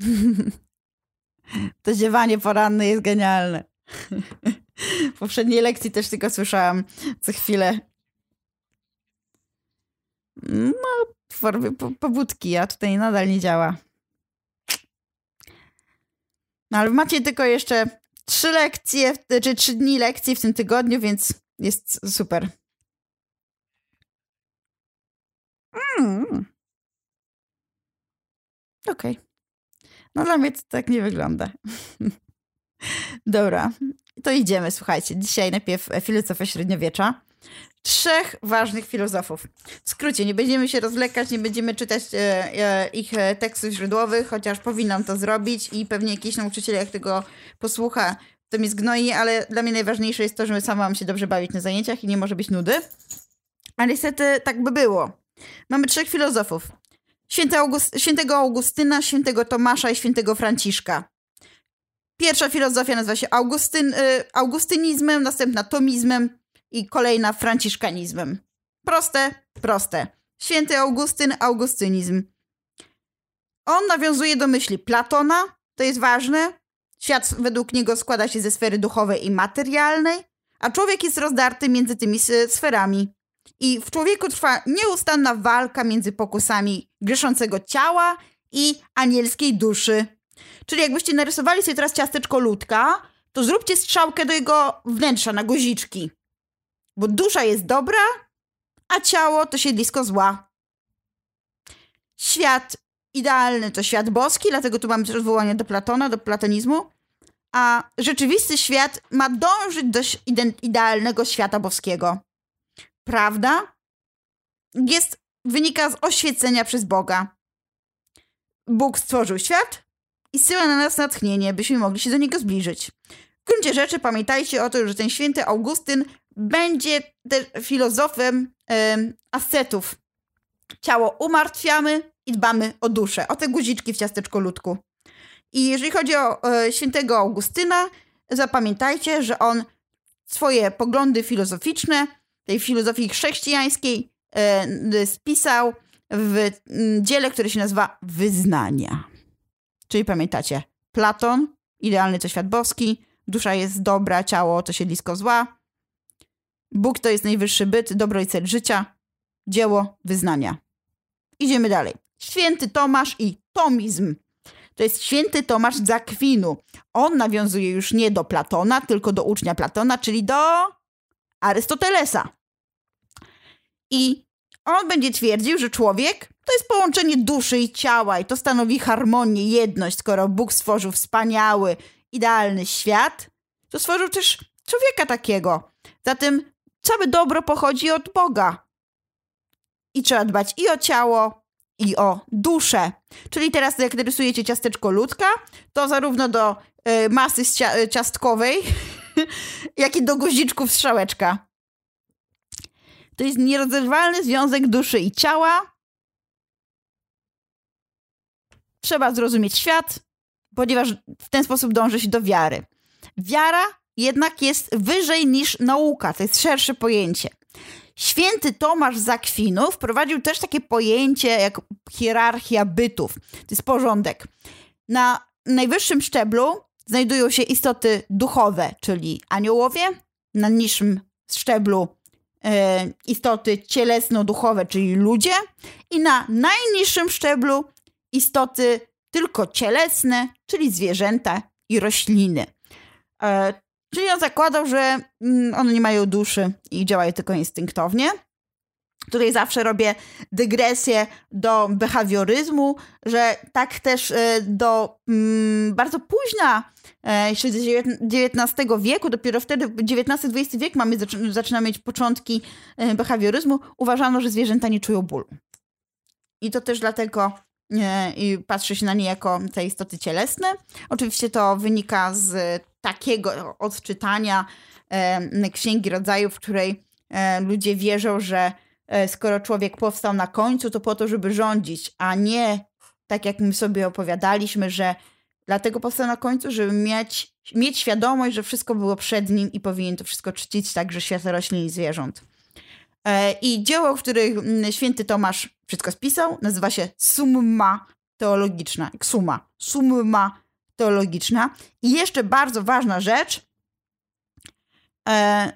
To ziewanie poranne jest genialne. W poprzedniej lekcji też tylko słyszałam co chwilę. No, w formie pobudki, a tutaj nadal nie działa. No ale macie tylko jeszcze trzy lekcje, czy trzy dni lekcji w tym tygodniu, więc jest super. Mm. Okej. Okay. No dla mnie to tak nie wygląda. Dobra, to idziemy, słuchajcie. Dzisiaj najpierw filozofia średniowiecza. Trzech ważnych filozofów. W skrócie, nie będziemy się rozlekać, nie będziemy czytać e, e, ich e, tekstów źródłowych, chociaż powinnam to zrobić i pewnie jakiś nauczyciel, jak tego posłucha, to mi zgnoi, ale dla mnie najważniejsze jest to, że sama mam się dobrze bawić na zajęciach i nie może być nudy. Ale niestety tak by było. Mamy trzech filozofów. Świętego Augustyna, świętego Tomasza i świętego Franciszka. Pierwsza filozofia nazywa się Augustyn, y, augustynizmem, następna tomizmem i kolejna franciszkanizmem. Proste, proste. Święty Augustyn, augustynizm. On nawiązuje do myśli Platona, to jest ważne. Świat według niego składa się ze sfery duchowej i materialnej, a człowiek jest rozdarty między tymi sferami. I w człowieku trwa nieustanna walka między pokusami grzeszącego ciała i anielskiej duszy. Czyli jakbyście narysowali sobie teraz ciasteczko ludka, to zróbcie strzałkę do jego wnętrza na guziczki. Bo dusza jest dobra, a ciało to siedlisko zła. Świat idealny to świat boski, dlatego tu mamy też odwołanie do Platona, do platonizmu. A rzeczywisty świat ma dążyć do idealnego świata boskiego prawda jest, wynika z oświecenia przez Boga. Bóg stworzył świat i syła na nas natchnienie, byśmy mogli się do niego zbliżyć. W gruncie rzeczy pamiętajcie o tym, że ten święty Augustyn będzie filozofem e, ascetów. Ciało umartwiamy i dbamy o duszę, o te guziczki w ciasteczko ludku. I jeżeli chodzi o e, świętego Augustyna, zapamiętajcie, że on swoje poglądy filozoficzne tej filozofii chrześcijańskiej e, spisał w dziele, które się nazywa Wyznania. Czyli pamiętacie, Platon, idealny to świat boski, dusza jest dobra, ciało to siedlisko zła, Bóg to jest najwyższy byt, dobro i cel życia, dzieło wyznania. Idziemy dalej. Święty Tomasz i tomizm. To jest święty Tomasz z Akwinu. On nawiązuje już nie do Platona, tylko do ucznia Platona, czyli do Arystotelesa. I on będzie twierdził, że człowiek to jest połączenie duszy i ciała i to stanowi harmonię, jedność. Skoro Bóg stworzył wspaniały, idealny świat, to stworzył też człowieka takiego. Zatem całe dobro pochodzi od Boga. I trzeba dbać i o ciało, i o duszę. Czyli teraz jak rysujecie ciasteczko ludka, to zarówno do y, masy ciastkowej, jak i do guziczków strzałeczka. To jest nierozerwalny związek duszy i ciała. Trzeba zrozumieć świat, ponieważ w ten sposób dąży się do wiary. Wiara jednak jest wyżej niż nauka, to jest szersze pojęcie. Święty Tomasz z wprowadził też takie pojęcie jak hierarchia bytów. To jest porządek. Na najwyższym szczeblu znajdują się istoty duchowe, czyli aniołowie, na niższym szczeblu istoty cielesno-duchowe, czyli ludzie, i na najniższym szczeblu istoty tylko cielesne, czyli zwierzęta i rośliny. E, czyli on zakładał, że mm, one nie mają duszy i działają tylko instynktownie. Tutaj zawsze robię dygresję do behawioryzmu, że tak też e, do mm, bardzo późna E, jeszcze z XIX wieku, dopiero wtedy, XIX-XX wiek mamy, zaczyna mieć początki e, behawioryzmu, uważano, że zwierzęta nie czują bólu. I to też dlatego e, i patrzy się na nie jako te istoty cielesne. Oczywiście to wynika z takiego odczytania Księgi Rodzaju, w której ludzie wierzą, że skoro człowiek powstał na końcu, to po to, żeby rządzić, a nie tak jak my sobie opowiadaliśmy, że Dlatego powstał na końcu, żeby mieć, mieć świadomość, że wszystko było przed nim i powinien to wszystko czcić także świat roślin i zwierząt. E, I dzieło, w którym święty Tomasz wszystko spisał, nazywa się Summa teologiczna, suma, summa teologiczna. I jeszcze bardzo ważna rzecz, e,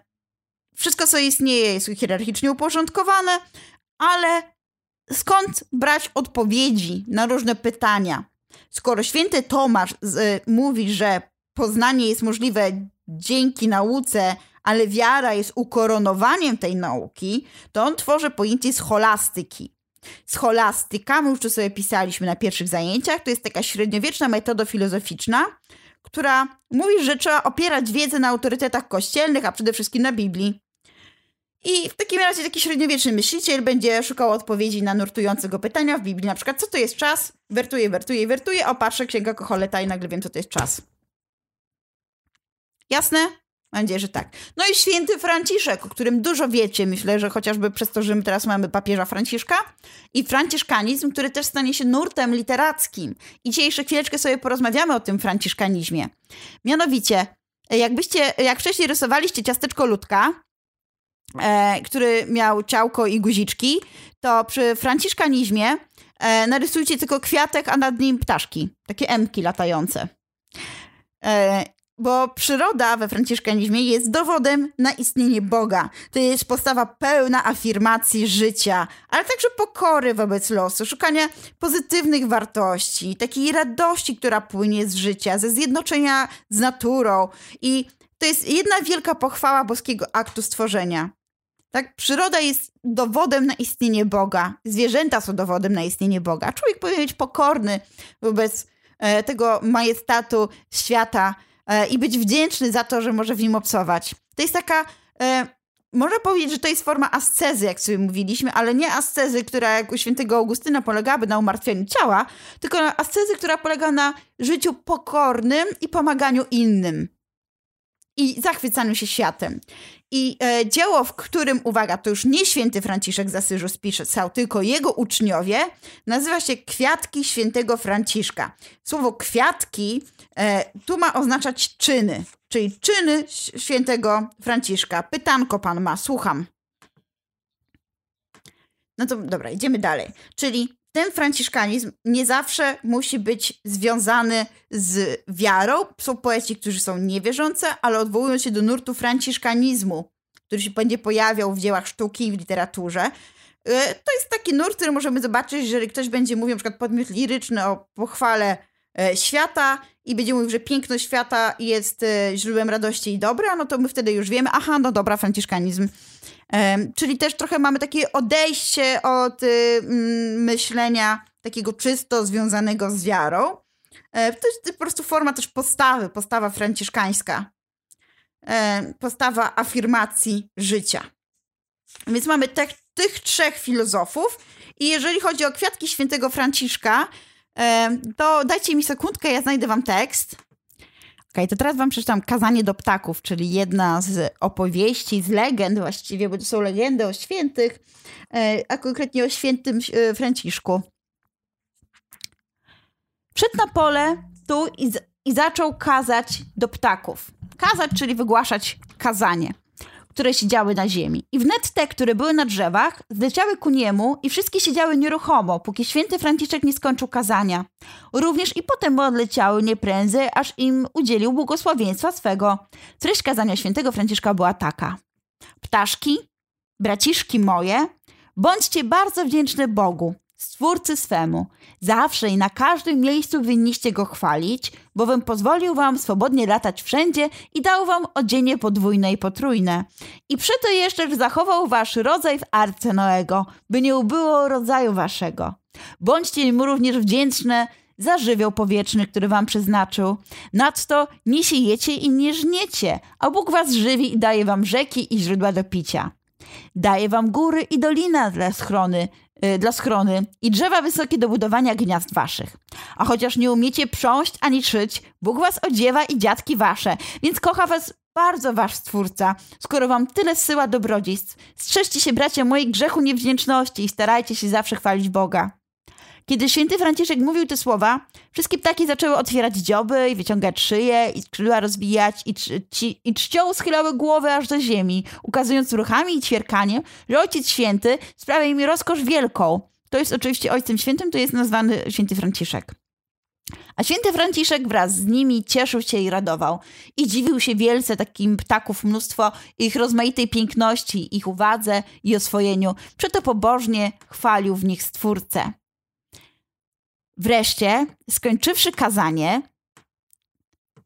wszystko, co istnieje, jest hierarchicznie uporządkowane, ale skąd brać odpowiedzi na różne pytania? Skoro święty Tomasz z, mówi, że poznanie jest możliwe dzięki nauce, ale wiara jest ukoronowaniem tej nauki, to on tworzy pojęcie scholastyki. Scholastyka, my już to sobie pisaliśmy na pierwszych zajęciach, to jest taka średniowieczna metoda filozoficzna, która mówi, że trzeba opierać wiedzę na autorytetach kościelnych, a przede wszystkim na Biblii. I w takim razie taki średniowieczny myśliciel będzie szukał odpowiedzi na nurtujące go pytania w Biblii. Na przykład, co to jest czas? Wertuje, wertuje, wertuje. O, patrzę, księga Koholeta i nagle wiem, co to jest czas. Jasne? Mam nadzieję, że tak. No i święty Franciszek, o którym dużo wiecie, myślę, że chociażby przez to, że my teraz mamy papieża Franciszka i franciszkanizm, który też stanie się nurtem literackim. I dzisiaj jeszcze chwileczkę sobie porozmawiamy o tym franciszkanizmie. Mianowicie, jakbyście, jak wcześniej rysowaliście ciasteczko ludka, e, który miał ciałko i guziczki, to przy franciszkanizmie e, narysujcie tylko kwiatek, a nad nim ptaszki. Takie emki latające. E, bo przyroda we franciszkanizmie jest dowodem na istnienie Boga. To jest postawa pełna afirmacji życia, ale także pokory wobec losu, szukania pozytywnych wartości, takiej radości, która płynie z życia, ze zjednoczenia z naturą. I to jest jedna wielka pochwała boskiego aktu stworzenia. Tak, przyroda jest dowodem na istnienie Boga. Zwierzęta są dowodem na istnienie Boga. Człowiek powinien być pokorny wobec e, tego majestatu świata e, i być wdzięczny za to, że może w nim obcować. To jest taka. E, można powiedzieć, że to jest forma ascezy, jak sobie mówiliśmy, ale nie ascezy, która jak u świętego Augustyna polegałaby na umartwieniu ciała, tylko ascezy, która polega na życiu pokornym i pomaganiu innym i zachwycaniu się światem. I e, dzieło, w którym, uwaga, to już nie święty Franciszek z Asyżu spisał, tylko jego uczniowie, nazywa się Kwiatki Świętego Franciszka. Słowo kwiatki e, tu ma oznaczać czyny, czyli czyny świętego Franciszka. Pytanko pan ma, słucham. No to dobra, idziemy dalej. Czyli ten franciszkanizm nie zawsze musi być związany z wiarą. Są poeci, którzy są niewierzący, ale odwołują się do nurtu franciszkanizmu, który się będzie pojawiał w dziełach sztuki i w literaturze. E, to jest taki nurt, który możemy zobaczyć, jeżeli ktoś będzie mówił przykład podmiot liryczny o pochwale e, świata i będzie mówił, że piękno świata jest e, źródłem radości i dobra, no to my wtedy już wiemy, aha, no dobra, franciszkanizm Czyli też trochę mamy takie odejście od y, myślenia takiego czysto związanego z wiarą. E, to jest po prostu forma też postawy, postawa franciszkańska. Postawa afirmacji życia. Więc mamy te, tych trzech filozofów i jeżeli chodzi o kwiatki świętego Franciszka, to dajcie mi sekundkę, ja znajdę wam tekst okay, to teraz wam przeczytam Kazanie do ptaków, czyli jedna z opowieści, z legend właściwie, bo to są legendy o świętych, e, a konkretnie o świętym e, Franciszku. Wszedł na pole tu i, i zaczął kazać do ptaków. Kazać, czyli wygłaszać kazanie które siedziały na ziemi. I wnet te, które były na drzewach, zleciały ku niemu i wszystkie siedziały nieruchomo, póki święty Franciszek nie skończył kazania. Również i potem odleciały nie prędzej, aż im udzielił błogosławieństwa swego. Treść kazania świętego Franciszka była taka. Ptaszki, braciszki moje, bądźcie bardzo wdzięczne Bogu, Stwórcy swemu. Zawsze i na każdym miejscu winniście go chwalić, bowiem pozwolił wam swobodnie latać wszędzie i dał wam odzienie podwójne i potrójne. I to jeszcze zachował wasz rodzaj w arce Noego, by nie ubyło rodzaju waszego. Bądźcie im również wdzięczne za żywioł powietrzny, który wam przeznaczył. Nadto nie siejecie i nie żniecie, a Bóg was żywi i daje wam rzeki i źródła do picia. Daje wam góry i dolina dla schrony, dla schrony i drzewa wysokie do budowania gniazd waszych. A chociaż nie umiecie prząść ani szyć, Bóg was odziewa i dziadki wasze, więc kocha was bardzo wasz Stwórca, skoro wam tyle zsyła dobrodziejstw. Strzeżcie się, bracia, mojej grzechu niewdzięczności i starajcie się zawsze chwalić Boga. Kiedy święty Franciszek mówił te słowa, wszystkie ptaki zaczęły otwierać dzioby i wyciągać szyję i skrzydła rozwijać i, czci, i czcią schylały głowy aż do ziemi, ukazując ruchami i ćwierkaniem, że Ojciec Święty sprawia im rozkosz wielką, to jest oczywiście Ojcem Świętym, to jest nazwany święty Franciszek. A święty Franciszek wraz z nimi cieszył się i radował. I dziwił się wielce takim ptaków mnóstwo, ich rozmaitej piękności, ich uwadze i oswojeniu. Przeto pobożnie chwalił w nich Stwórcę. Wreszcie, skończywszy kazanie,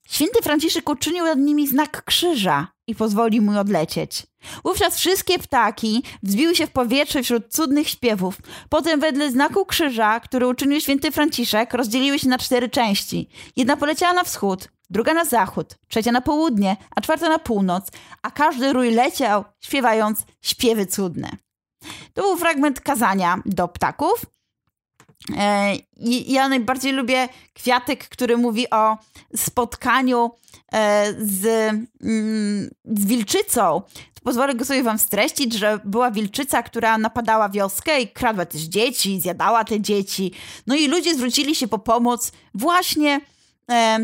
święty Franciszek uczynił nad nimi znak krzyża i pozwolił mu odlecieć. Wówczas wszystkie ptaki wzbiły się w powietrze wśród cudnych śpiewów. Potem wedle znaku krzyża, który uczynił święty Franciszek, rozdzieliły się na cztery części. Jedna poleciała na wschód, druga na zachód, trzecia na południe, a czwarta na północ, a każdy rój leciał, śpiewając śpiewy cudne. To był fragment kazania do ptaków. E, ja najbardziej lubię kwiatek, który mówi o spotkaniu e, z, mm, z wilczycą. Pozwolę sobie wam streścić, że była wilczyca, która napadała wioskę i kradła też dzieci, zjadała te dzieci. No i ludzie zwrócili się po pomoc właśnie e,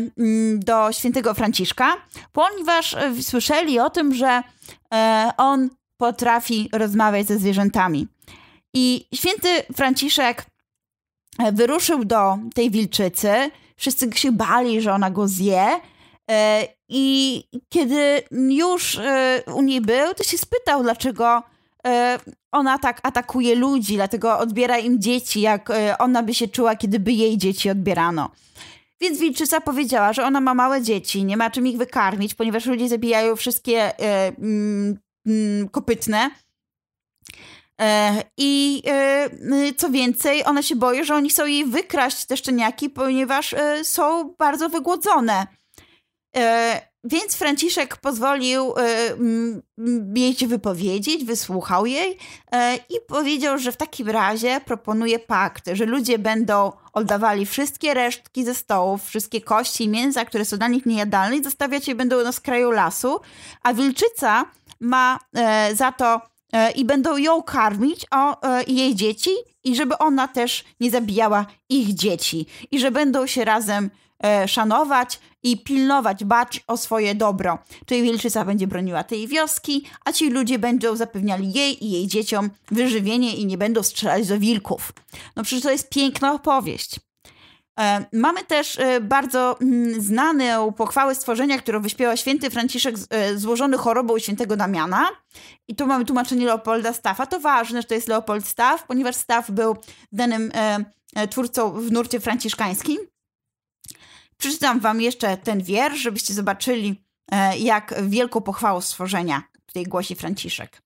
do świętego Franciszka, ponieważ słyszeli o tym, że on potrafi rozmawiać ze zwierzętami. I święty Franciszek wyruszył do tej wilczycy. Wszyscy się bali, że ona go zje. E, I kiedy już e, u niej był, to się spytał, dlaczego ona tak atakuje ludzi, dlatego odbiera im dzieci, jak ona by się czuła, kiedy by jej dzieci odbierano. Więc wilczyca powiedziała, że ona ma małe dzieci, nie ma czym ich wykarmić, ponieważ ludzie zabijają wszystkie mm, mm, kopytne E, I e, co więcej, ona się boi, że oni chcą jej wykraść te szczeniaki, ponieważ e, są bardzo wygłodzone. Więc Franciszek pozwolił jej się wypowiedzieć, wysłuchał jej i powiedział, że w takim razie proponuje pakt, że ludzie będą oddawali wszystkie resztki ze stołów, wszystkie kości i mięsa, które są dla nich niejadalne i zostawiać je będą na skraju lasu, a wilczyca ma za to E, i będą ją karmić o, e, jej dzieci i żeby ona też nie zabijała ich dzieci i że będą się razem e, szanować i pilnować, bać o swoje dobro. Czyli wilczyca będzie broniła tej wioski, a ci ludzie będą zapewniali jej i jej dzieciom wyżywienie i nie będą strzelać do wilków. No przecież to jest piękna opowieść. E, mamy też e, bardzo mm, znane pochwały stworzenia, którą wyśpiewał święty Franciszek e, złożony chorobą świętego Damiana. I tu mamy tłumaczenie Leopolda Staffa. To ważne, że to jest Leopold Staff, ponieważ Staff był danym twórcą w nurcie franciszkańskim. Przeczytam wam jeszcze ten wiersz, żebyście zobaczyli, jak wielką pochwałą stworzenia tutaj głosi Franciszek.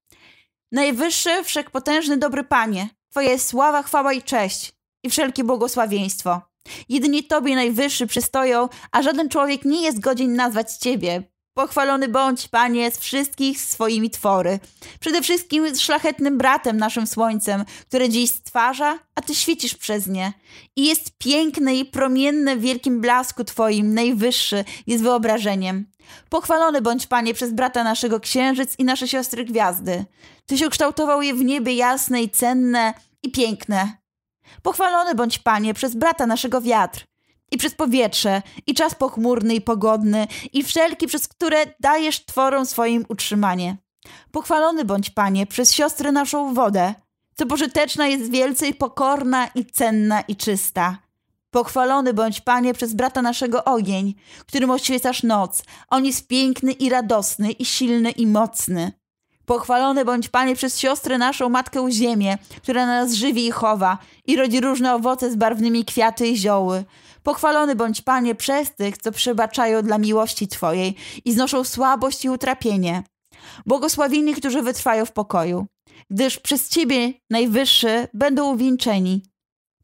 Najwyższy, wszechpotężny, dobry Panie, Twoja jest sława, chwała i cześć i wszelkie błogosławieństwo Jedynie Tobie najwyższy przystoją, a żaden człowiek nie jest godzien nazwać Ciebie. Pochwalony bądź, Panie, z wszystkich swoimi twory. Przede wszystkim z szlachetnym bratem, naszym słońcem, które dziś stwarza, a Ty świecisz przez nie. I jest piękny i promienny w wielkim blasku Twoim, najwyższy, jest wyobrażeniem. Pochwalony bądź, Panie, przez brata naszego księżyc i nasze siostry gwiazdy. Tyś ukształtował je w niebie jasne i cenne i piękne. Pochwalony bądź, Panie, przez brata naszego wiatr i przez powietrze, i czas pochmurny i pogodny, i wszelki, przez które dajesz tworom swoim utrzymanie. Pochwalony bądź, Panie, przez siostrę naszą wodę, co pożyteczna jest wielce i pokorna i cenna i czysta. Pochwalony bądź, Panie, przez brata naszego ogień, którym oświecasz noc. On jest piękny i radosny, i silny i mocny. Pochwalony bądź Panie przez siostrę naszą Matkę Ziemię, która nas żywi i chowa i rodzi różne owoce z barwnymi kwiaty i zioły. Pochwalony bądź Panie przez tych, co przebaczają dla miłości Twojej i znoszą słabość i utrapienie. Błogosławieni, którzy wytrwają w pokoju, gdyż przez Ciebie, Najwyższy, będą uwieńczeni.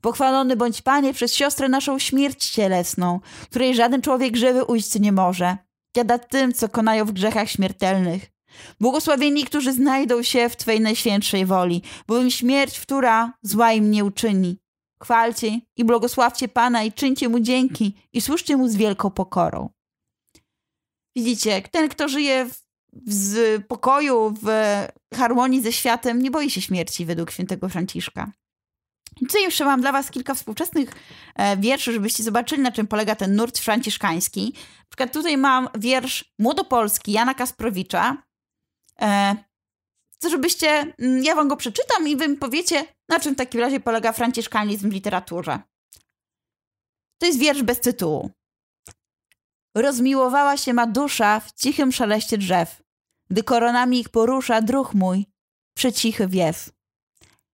Pochwalony bądź Panie przez siostrę naszą śmierć cielesną, której żaden człowiek żywy ujść nie może. Jada tym, co konają w grzechach śmiertelnych. Błogosławieni, którzy znajdą się w Twej najświętszej woli, bowiem śmierć, która zła im nie uczyni. Chwalcie i błogosławcie Pana i czyńcie Mu dzięki i służcie Mu z wielką pokorą. Widzicie, ten, kto żyje w, w pokoju, w harmonii ze światem, nie boi się śmierci według świętego Franciszka. Tutaj jeszcze mam dla was kilka współczesnych e, wierszy, żebyście zobaczyli, na czym polega ten nurt franciszkański. Na przykład tutaj mam wiersz młodopolski Jana Kasprowicza, E, żebyście, mm, ja wam go przeczytam i wy powiecie, Na czym w takim razie polega franciszkanizm w literaturze? To jest wiersz bez tytułu. Rozmiłowała się ma dusza w cichym szeleście drzew, gdy koronami ich porusza druh mój, przecichy wiew.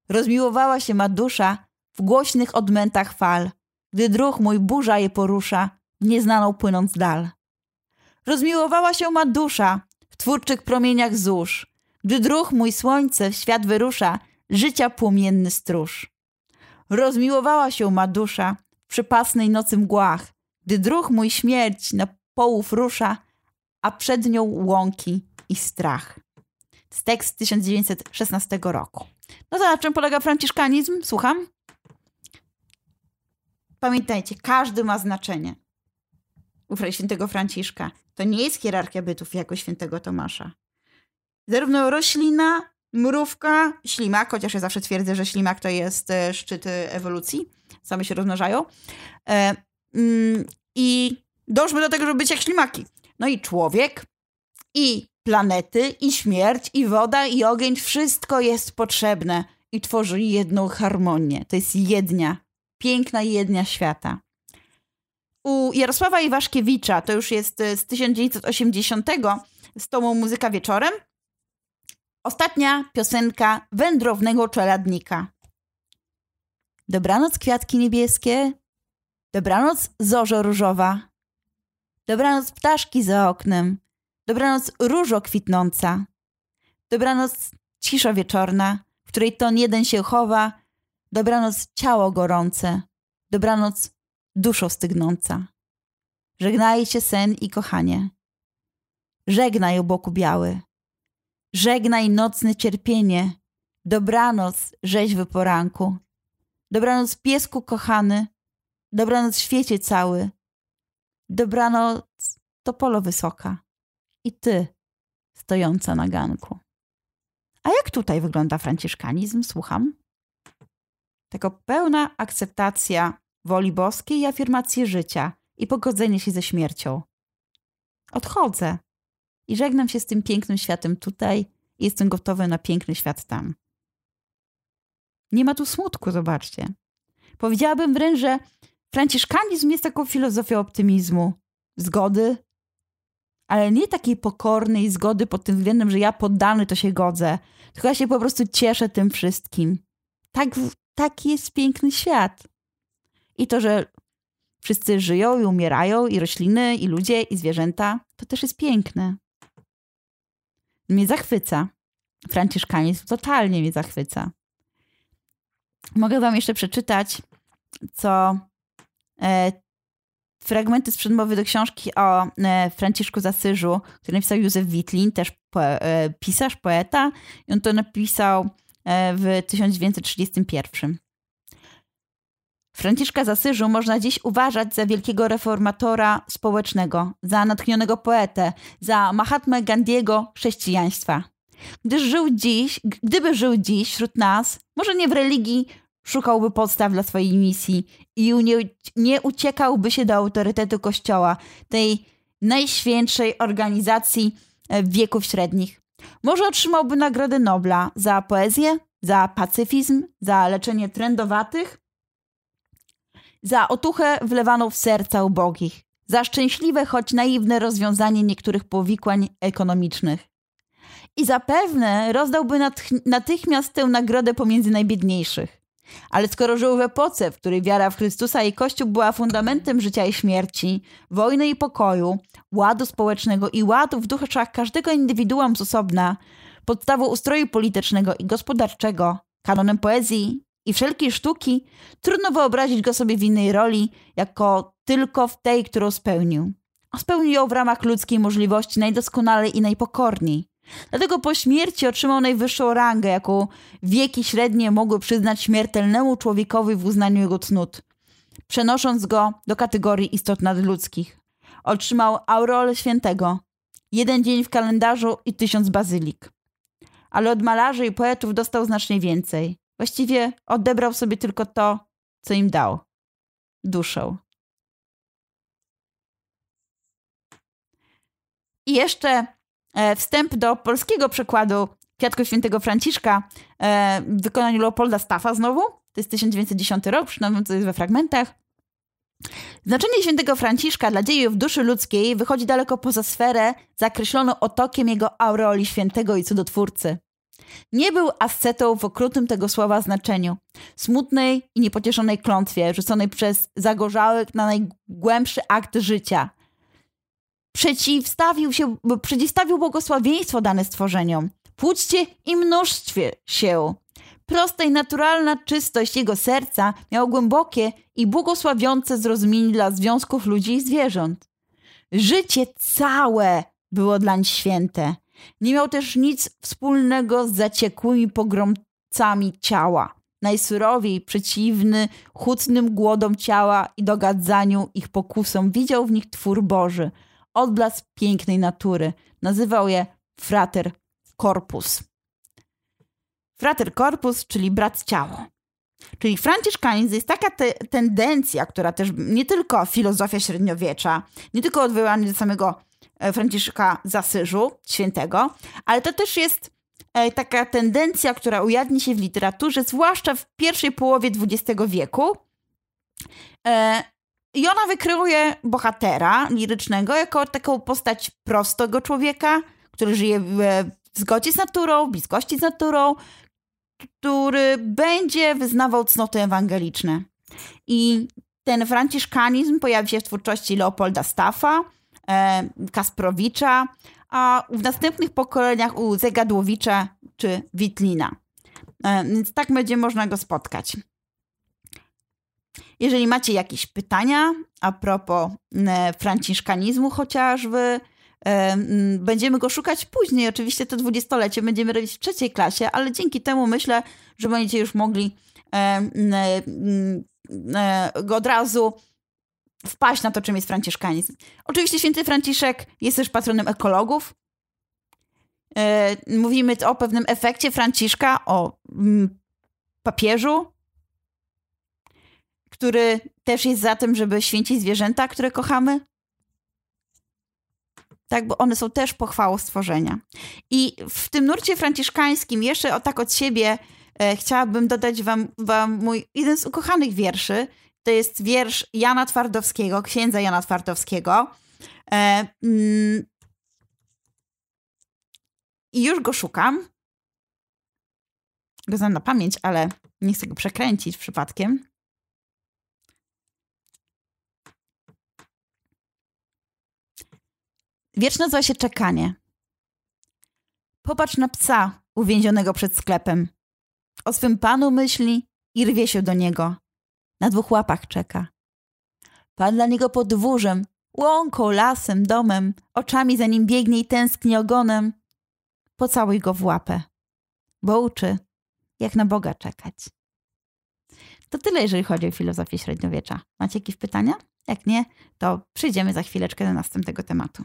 Rozmiłowała się ma dusza w głośnych odmętach fal, gdy druh mój burza je porusza, nieznaną płynąc dal. Rozmiłowała się ma dusza w twórczych promieniach zórz, gdy druh mój słońce w świat wyrusza, życia płomienny stróż. Rozmiłowała się ma dusza w przypasnej nocy mgłach, gdy druh mój śmierć na połów rusza, a przed nią łąki i strach. Z tekst 1916 roku. No to na czym polega franciszkanizm? Słucham. Pamiętajcie, każdy ma znaczenie. Świętego Franciszka. To nie jest hierarchia bytów jako świętego Tomasza. Zarówno roślina, mrówka, ślimak, chociaż ja zawsze twierdzę, że ślimak to jest e, szczyt ewolucji, same się rozmnażają. E, mm, I dążmy do tego, żeby być jak ślimaki. No i człowiek, i planety, i śmierć, i woda, i ogień, wszystko jest potrzebne i tworzy jedną harmonię. To jest jednia, piękna jednia świata. U Jarosława Iwaszkiewicza, to już jest z 1980, z tomu Muzyka Wieczorem, ostatnia piosenka wędrownego czeladnika. Dobranoc kwiatki niebieskie, dobranoc zorzo różowa, dobranoc ptaszki za oknem, dobranoc różo kwitnąca, dobranoc cisza wieczorna, w której ton jeden się chowa, dobranoc ciało gorące, dobranoc duszo stygnąca. Żegnajcie sen i kochanie. Żegnaj o boku biały. Żegnaj nocne cierpienie. Dobranoc, rzeźwy poranku. Dobranoc piesku kochany. Dobranoc świecie cały. Dobranoc to polo wysoka. I ty, stojąca na ganku. A jak tutaj wygląda franciszkanizm? Słucham. Taka pełna akceptacja woli boskiej i afirmacji życia i pogodzenie się ze śmiercią. Odchodzę i żegnam się z tym pięknym światem tutaj i jestem gotowy na piękny świat tam. Nie ma tu smutku, zobaczcie. Powiedziałabym wręcz, że franciszkanizm jest taką filozofią optymizmu, zgody, ale nie takiej pokornej zgody pod tym względem, że ja poddany to się godzę, tylko ja się po prostu cieszę tym wszystkim. Tak, taki jest piękny świat. I to, że wszyscy żyją i umierają, i rośliny, i ludzie, i zwierzęta, to też jest piękne. Mnie zachwyca. Franciszkanizm totalnie mnie zachwyca. Mogę wam jeszcze przeczytać, co e, fragmenty z przedmowy do książki o e, Franciszku Zasyżu, który napisał Józef Witlin, też po, e, pisarz, poeta. I on to napisał e, w 1931. Franciszka Zasyżu można dziś uważać za wielkiego reformatora społecznego, za natchnionego poetę, za Mahatmę Gandiego chrześcijaństwa. Gdyż żył dziś, gdyby żył dziś wśród nas, może nie w religii, szukałby podstaw dla swojej misji i nie, nie uciekałby się do autorytetu Kościoła, tej najświętszej organizacji e, wieków średnich. Może otrzymałby Nagrodę Nobla za poezję, za pacyfizm, za leczenie trendowatych, za otuchę wlewaną w serca ubogich, za szczęśliwe, choć naiwne rozwiązanie niektórych powikłań ekonomicznych. I zapewne rozdałby natychmiast tę nagrodę pomiędzy najbiedniejszych. Ale skoro żył w epoce, w której wiara w Chrystusa i Kościół była fundamentem życia i śmierci, wojny i pokoju, ładu społecznego i ładu w duszach każdego indywiduum z osobna, podstawą ustroju politycznego i gospodarczego, kanonem poezji i wszelkiej sztuki, trudno wyobrazić go sobie w innej roli, jako tylko w tej, którą spełnił. A spełnił ją w ramach ludzkiej możliwości najdoskonalej i najpokorniej. Dlatego po śmierci otrzymał najwyższą rangę, jaką wieki średnie mogły przyznać śmiertelnemu człowiekowi w uznaniu jego cnót, przenosząc go do kategorii istot nadludzkich. Otrzymał aureolę świętego, jeden dzień w kalendarzu i tysiąc bazylik. Ale od malarzy i poetów dostał znacznie więcej. Właściwie odebrał sobie tylko to, co im dał duszę. I jeszcze e, wstęp do polskiego przekładu Kwiatków Świętego Franciszka e, w wykonaniu Leopolda Staffa znowu. To jest 1910 rok, przynajmniej to jest we fragmentach. Znaczenie świętego Franciszka dla dziejów duszy ludzkiej wychodzi daleko poza sferę zakreśloną otokiem jego aureoli świętego i cudotwórcy. Nie był ascetą w okrutnym tego słowa znaczeniu, smutnej i niepocieszonej klątwie rzuconej przez zagorzałek na najgłębszy akt życia. Przeciwstawił, się, przeciwstawił błogosławieństwo dane stworzeniom. Płóćcie i mnóstwie się. Prosta i naturalna czystość jego serca miała głębokie i błogosławiące zrozumienie dla związków ludzi i zwierząt. Życie całe było dlań święte. Nie miał też nic wspólnego z zaciekłymi pogromcami ciała. Najsurowiej przeciwny hutnym głodom ciała i dogadzaniu ich pokusom widział w nich twór Boży, odblask pięknej natury. Nazywał je frater corpus. Frater corpus, czyli brat ciało. Czyli franciszkanizm jest taka te, tendencja, która też nie tylko filozofia średniowiecza, nie tylko odwołanie do samego Franciszka z Asyżu, świętego, ale to też jest e, taka tendencja, która ujawni się w literaturze, zwłaszcza w pierwszej połowie XX wieku. E, I ona wykryje bohatera lirycznego jako taką postać prostego człowieka, który żyje w zgodzie z naturą, bliskości z naturą, który będzie wyznawał cnoty ewangeliczne. I ten franciszkanizm pojawi się w twórczości Leopolda Staffa, e, Kasprowicza, a w następnych pokoleniach u Zegadłowicza czy Witlina. E, więc tak będzie można go spotkać. Jeżeli macie jakieś pytania a propos e, franciszkanizmu chociażby, Będziemy go szukać później. Oczywiście to dwudziestolecie będziemy robić w trzeciej klasie, ale dzięki temu myślę, że będziecie już mogli go od razu wpaść na to, czym jest franciszkanizm. Oczywiście święty Franciszek jest też patronem ekologów. E, mówimy o pewnym efekcie Franciszka, o papieżu, który też jest za tym, żeby święcić zwierzęta, które kochamy tak, bo one są też pochwałą stworzenia. I w tym nurcie franciszkańskim, jeszcze o tak od siebie, e, chciałabym dodać wam, wam mój jeden z ukochanych wierszy. To jest wiersz Jana Twardowskiego, księdza Jana Twardowskiego. E, mm, I już go szukam. Go znam na pamięć, ale nie chcę go przekręcić przypadkiem. Wiersz nazywa się Czekanie. Popatrz na psa uwięzionego przed sklepem. O swym panu myśli i rwie się do niego. Na dwóch łapach czeka. Pan dla niego podwórzem, łąką, lasem, domem, oczami za nim biegnie i tęskni ogonem. Pocałuj go w łapę, bo uczy, jak na Boga czekać. To tyle, jeżeli chodzi o filozofię średniowiecza. Macie jakieś pytania? Jak nie, to przyjdziemy za chwileczkę do następnego tematu.